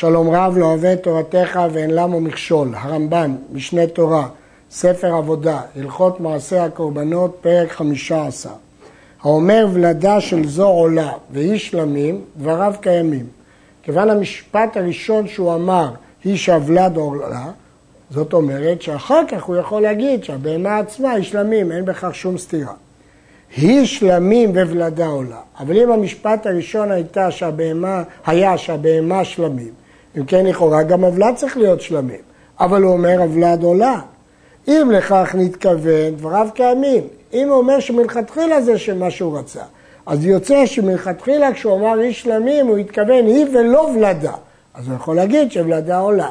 שלום רב לא אוהב תורתך ואין למו מכשול, הרמב"ן, משנה תורה, ספר עבודה, הלכות מעשה הקורבנות, פרק חמישה עשר. האומר ולדה של זו עולה והיא שלמים, דבריו קיימים. כיוון המשפט הראשון שהוא אמר, היא שהוולד עולה, זאת אומרת שאחר כך הוא יכול להגיד שהבהמה עצמה היא שלמים, אין בכך שום סתירה. היא שלמים וולדה עולה. אבל אם המשפט הראשון הייתה שהבהמה, היה שהבהמה שלמים, אם כן לכאורה גם הוולד צריך להיות שלמים. אבל הוא אומר הוולד עולה. אם לכך נתכוון, דבריו קיימים. אם הוא אומר שמלכתחילה זה שמה שהוא רצה, אז יוצא שמלכתחילה כשהוא אמר איש שלמים הוא התכוון היא ולא ולדה. אז הוא יכול להגיד שוולדה עולה.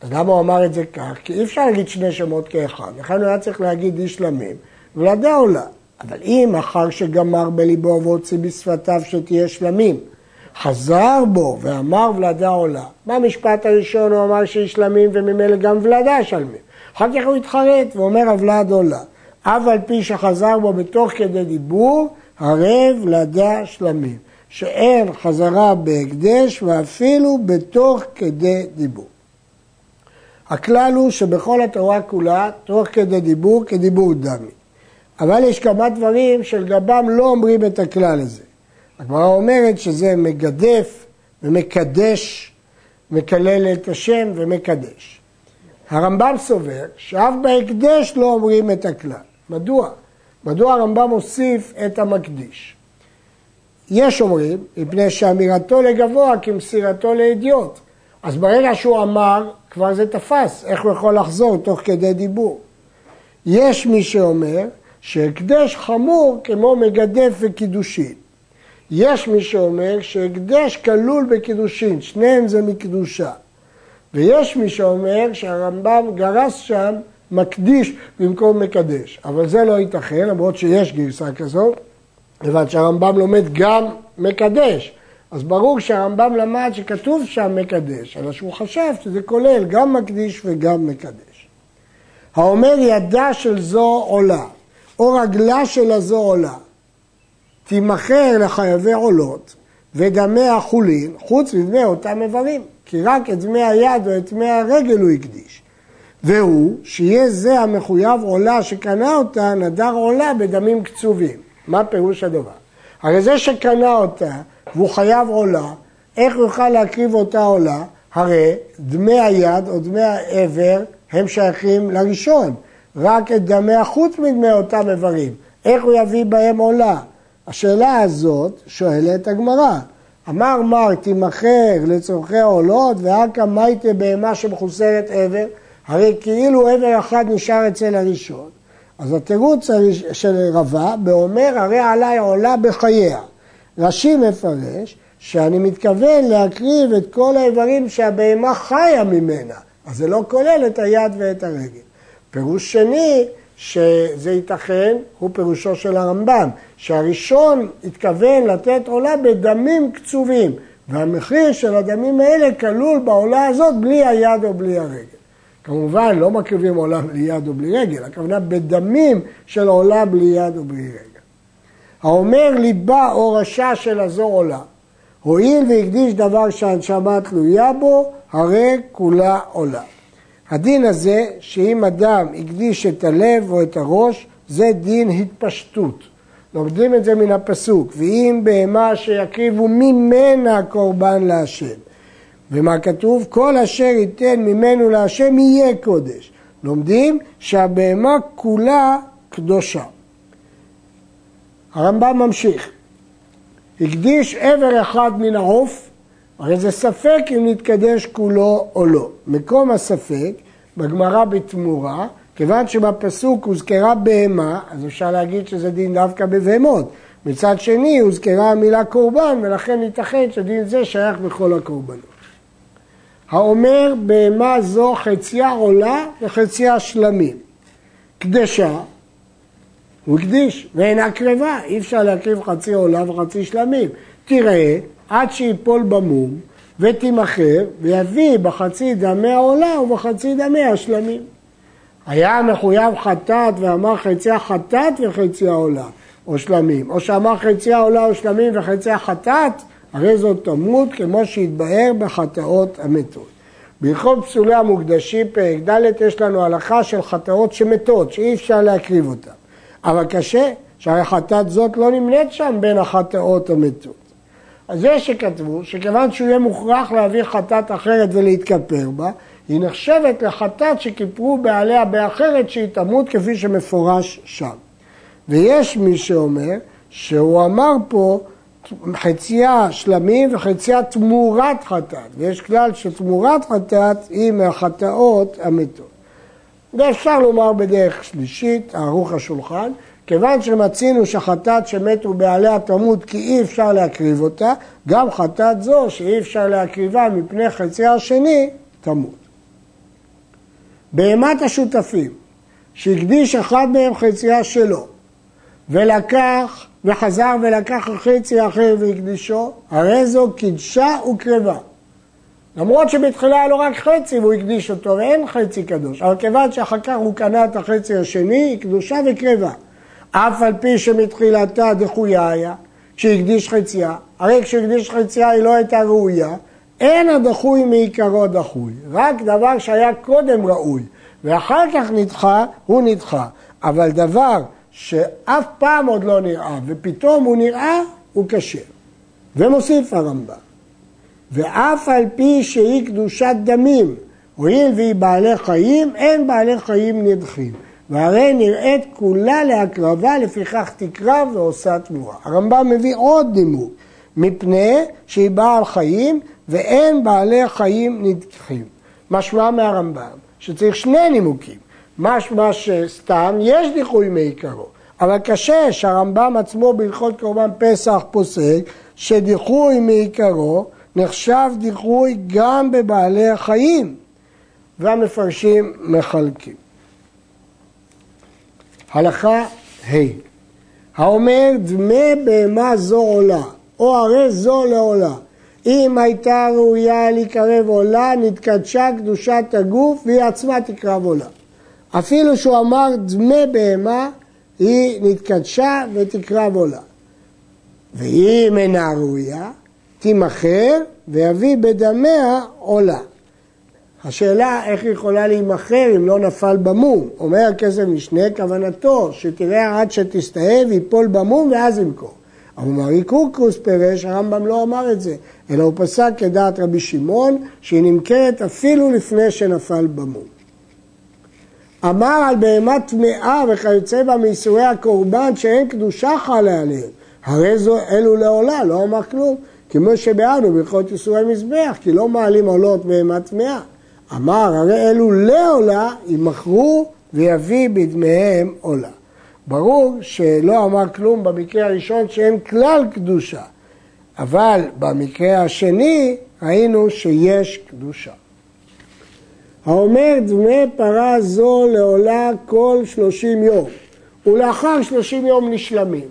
אז למה הוא אמר את זה כך? כי אי אפשר להגיד שני שמות כאחד. לכן הוא היה צריך להגיד איש שלמים, ולדה עולה. אבל אם אחר שגמר בליבו והוציא בשפתיו שתהיה שלמים, חזר בו ואמר ולדה עולה, במשפט הראשון הוא אמר שהיא שלמים וממילא גם ולדה שלמים. אחר כך הוא התחרט ואומר הוולד עולה. אף על פי שחזר בו בתוך כדי דיבור, הרי ולדה שלמים. שאין חזרה בהקדש ואפילו בתוך כדי דיבור. הכלל הוא שבכל התורה כולה, תוך כדי דיבור, כדיבור דמי. אבל יש כמה דברים שלגבם לא אומרים את הכלל הזה. הגמרא אומרת שזה מגדף ומקדש, מקלל את השם ומקדש. הרמב"ם סובר שאף בהקדש לא אומרים את הכלל. מדוע? מדוע הרמב"ם מוסיף את המקדיש? יש אומרים, מפני שאמירתו לגבוה כמסירתו לאדיוט. אז ברגע שהוא אמר, כבר זה תפס, איך הוא יכול לחזור תוך כדי דיבור? יש מי שאומר שהקדש חמור כמו מגדף וקידושין. יש מי שאומר שהקדש כלול בקידושין, שניהם זה מקדושה. ויש מי שאומר שהרמב"ם גרס שם מקדיש במקום מקדש. אבל זה לא ייתכן, למרות שיש גרסה כזאת, כיוון שהרמב"ם לומד גם מקדש. אז ברור שהרמב"ם למד שכתוב שם מקדש, אלא שהוא חשב שזה כולל גם מקדיש וגם מקדש. האומר ידה של זו עולה, או רגלה של הזו עולה, תימכר לחייבי עולות ודמי החולין, חוץ מדמי אותם איברים, כי רק את דמי היד או את דמי הרגל הוא הקדיש. והוא, שיהיה זה המחויב עולה שקנה אותה, נדר עולה בדמים קצובים. מה פירוש הדבר? הרי זה שקנה אותה והוא חייב עולה, איך יוכל להקריב אותה עולה? הרי דמי היד או דמי העבר הם שייכים לראשון, רק את דמי החוץ מדמי אותם איברים. איך הוא יביא בהם עולה? השאלה הזאת שואלת הגמרא. אמר מר תימכר לצורכי עולות ואכא מייטה בהמה שמחוסרת עבר, הרי כאילו עבר אחד נשאר אצל הראשון. אז התירוץ של רבה באומר הרי עליי עולה בחייה. רש"י מפרש שאני מתכוון להקריב את כל האיברים שהבהמה חיה ממנה, אז זה לא כולל את היד ואת הרגל. פירוש שני, שזה ייתכן, הוא פירושו של הרמב"ם, שהראשון התכוון לתת עולה בדמים קצובים, והמחיר של הדמים האלה כלול בעולה הזאת בלי היד או בלי הרגל. כמובן, לא מקריבים עולה בלי יד או בלי רגל, הכוונה בדמים של עולה בלי יד או בלי רגל. האומר ליבה או רשע של הזו עולה, הואיל והקדיש דבר שהנשמה תלויה בו, הרי כולה עולה. הדין הזה, שאם אדם הקדיש את הלב או את הראש, זה דין התפשטות. לומדים את זה מן הפסוק, ואם בהמה שיקריבו ממנה קורבן להשם. ומה כתוב? כל אשר ייתן ממנו להשם יהיה קודש. לומדים שהבהמה כולה קדושה. הרמב"ם ממשיך, הקדיש עבר אחד מן העוף, הרי זה ספק אם נתקדש כולו או לא. מקום הספק בגמרא בתמורה, כיוון שבפסוק הוזכרה בהמה, אז אפשר להגיד שזה דין דווקא בבהמות. מצד שני הוזכרה המילה קורבן, ולכן ייתכן שדין זה שייך בכל הקורבנות. האומר בהמה זו חציה עולה וחציה שלמים. קדשה, הוא הקדיש, ואינה קרבה, אי אפשר להקריב חצי עולה וחצי שלמים. תראה, עד שיפול במום ותימכר, ויביא בחצי דמי העולה ובחצי דמי השלמים. היה מחויב חטאת ואמר חציה חטאת וחציה עולה, או שלמים, או שאמר חציה עולה או שלמים וחציה חטאת, הרי זאת תמות כמו שהתבהר בחטאות המתות. בהלכות פסולי המוקדשים, פרק ד', יש לנו הלכה של חטאות שמתות, שאי אפשר להקריב אותן. אבל קשה, שהרי חטאת זאת לא נמנית שם בין החטאות המתות. אז זה שכתבו, שכיוון שהוא יהיה מוכרח להביא חטאת אחרת ולהתכפר בה, היא נחשבת לחטאת שכיפרו בעליה באחרת שהיא תמות כפי שמפורש שם. ויש מי שאומר שהוא אמר פה חצייה שלמים וחצייה תמורת חטאת, ויש כלל שתמורת חטאת היא מהחטאות המתות. ואפשר לומר בדרך שלישית, ערוך השולחן, כיוון שמצינו שחטאת שמתו בעליה תמות כי אי אפשר להקריב אותה, גם חטאת זו שאי אפשר להקריבה מפני חצייה השני, תמות. בהמת השותפים, שהקדיש אחד מהם חצייה שלו, ולקח וחזר ולקח חצי אחר והקדישו, הרי זו קידשה וקרבה. למרות שבתחילה היה לו רק חצי והוא הקדיש אותו ואין חצי קדוש, אבל כיוון שאחר כך הוא קנה את החצי השני, היא קדושה וקרבה. אף על פי שמתחילתה דחויה היה, כשהקדיש חצייה, הרי כשהקדיש חצייה היא לא הייתה ראויה, אין הדחוי מעיקרו דחוי, רק דבר שהיה קודם ראוי, ואחר כך נדחה, הוא נדחה. אבל דבר שאף פעם עוד לא נראה, ופתאום הוא נראה, הוא כשר. ומוסיף הרמב"ם, ואף על פי שהיא קדושת דמים, הואיל והיא בעלי חיים, אין בעלי חיים נדחים. והרי נראית כולה להקרבה, לפיכך תקרב ועושה תמורה. הרמב"ם מביא עוד נימוק, מפני שהיא בעל חיים ואין בעלי חיים נדחים. משמע מהרמב"ם שצריך שני נימוקים. משמע שסתם יש דיחוי מעיקרו, אבל קשה שהרמב"ם עצמו בהלכות קורבן פסח פוסק שדיחוי מעיקרו נחשב דיחוי גם בבעלי החיים, והמפרשים מחלקים. הלכה ה' האומר דמי בהמה זו עולה, או הרי זו לעולה. אם הייתה ראויה להיקרב עולה, נתקדשה קדושת הגוף והיא עצמה תקרב עולה. אפילו שהוא אמר דמי בהמה, היא נתקדשה ותקרב עולה. ואם אינה ראויה, תימכר ויביא בדמיה עולה. השאלה איך היא יכולה להימכר אם לא נפל במום. אומר הכסף משנה, כוונתו שתראה עד שתסתאב, ייפול במום ואז ימכור. מרי קורקוס פירש, הרמב"ם לא אמר את זה, אלא הוא פסק כדעת רבי שמעון, שהיא נמכרת אפילו לפני שנפל במום. אמר על בהמה טמאה וכיוצא בה מייסורי הקורבן שאין קדושה חלה עליהם. הרי זו אלו לעולה, לא אמר כלום. כמו שביארנו בהלכות ייסורי מזבח, כי לא מעלים עולות בהמה טמאה. אמר, הרי אלו לעולה, ימכרו ויביא בדמיהם עולה. ברור שלא אמר כלום במקרה הראשון שאין כלל קדושה, אבל במקרה השני ראינו שיש קדושה. האומר דמי פרה זו לעולה כל שלושים יום, ולאחר שלושים יום נשלמים.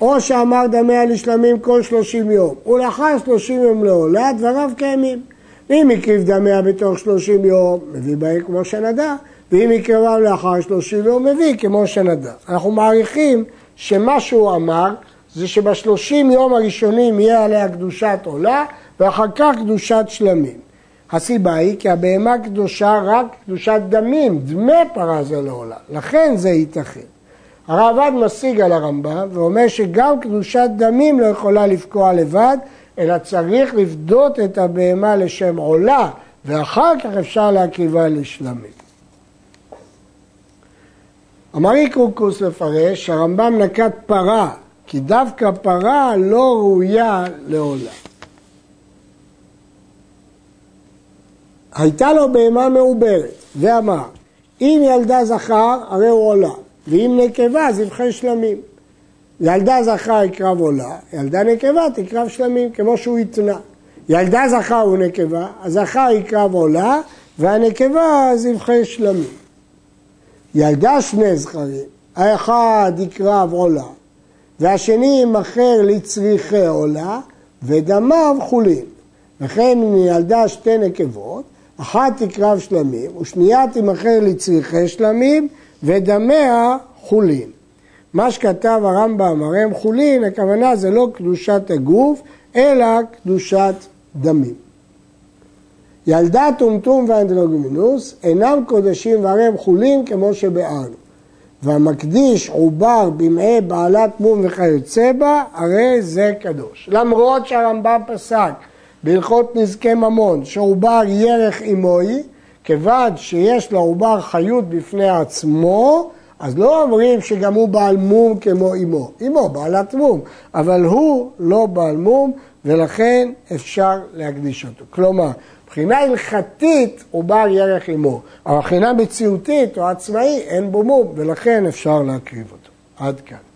או שאמר דמיה נשלמים כל שלושים יום, ולאחר שלושים יום לעולה, דבריו קיימים. ואם הקריב דמיה בתוך שלושים יום, מביא בהם כמו שנדע, ואם יקרבם לאחר שלושים יום, מביא כמו שנדע. אנחנו מעריכים שמה שהוא אמר זה שבשלושים יום הראשונים יהיה עליה קדושת עולה, ואחר כך קדושת שלמים. הסיבה היא כי הבהמה קדושה רק קדושת דמים, דמי פרה זה לעולה, לכן זה ייתכן. הרעב"ד משיג על הרמב"ם ואומר שגם קדושת דמים לא יכולה לפקוע לבד, אלא צריך לפדות את הבהמה לשם עולה, ואחר כך אפשר להקריבה לשלמים. אמר איקרוקוס לפרש, הרמב"ם נקט פרה, כי דווקא פרה לא ראויה לעולה. הייתה לו בהמה מעוברת, ואמר, אם ילדה זכר, הרי הוא עולה, ואם נקבה, אז יבחן שלמים. ילדה זכר יקרב עולה, ילדה נקבה תקרב שלמים, כמו שהוא התנה. ילדה זכר ונקבה, הזכר יקרב עולה, והנקבה אז יבחן שלמים. ילדה שני זכרים, האחד יקרב עולה, והשני יימכר לצריכי עולה, ודמיו חולין. וכן אם ילדה שתי נקבות, אחת תקרב שלמים, ושנייה תימכר לצריכי שלמים, ודמיה חולין. מה שכתב הרמב"ם, הרי הם חולין, הכוונה זה לא קדושת הגוף, אלא קדושת דמים. ילדה טומטום ואנדרוגמינוס אינם קודשים והרי הם חולין כמו שבארנו. והמקדיש עובר במעי בעלת מום וכיוצא בה, הרי זה קדוש. למרות שהרמב"ם פסק בהלכות נזקי ממון שעובר ירך עמוי, כיוון שיש לעובר חיות בפני עצמו, אז לא אומרים שגם הוא בעל מום כמו אמו. אמו בעלת מום, אבל הוא לא בעל מום ולכן אפשר להקדיש אותו. כלומר, מבחינה הלכתית הוא בעל ירך אמו, אבל מבחינה מציאותית או עצמאי אין בו מום ולכן אפשר להקריב אותו. עד כאן.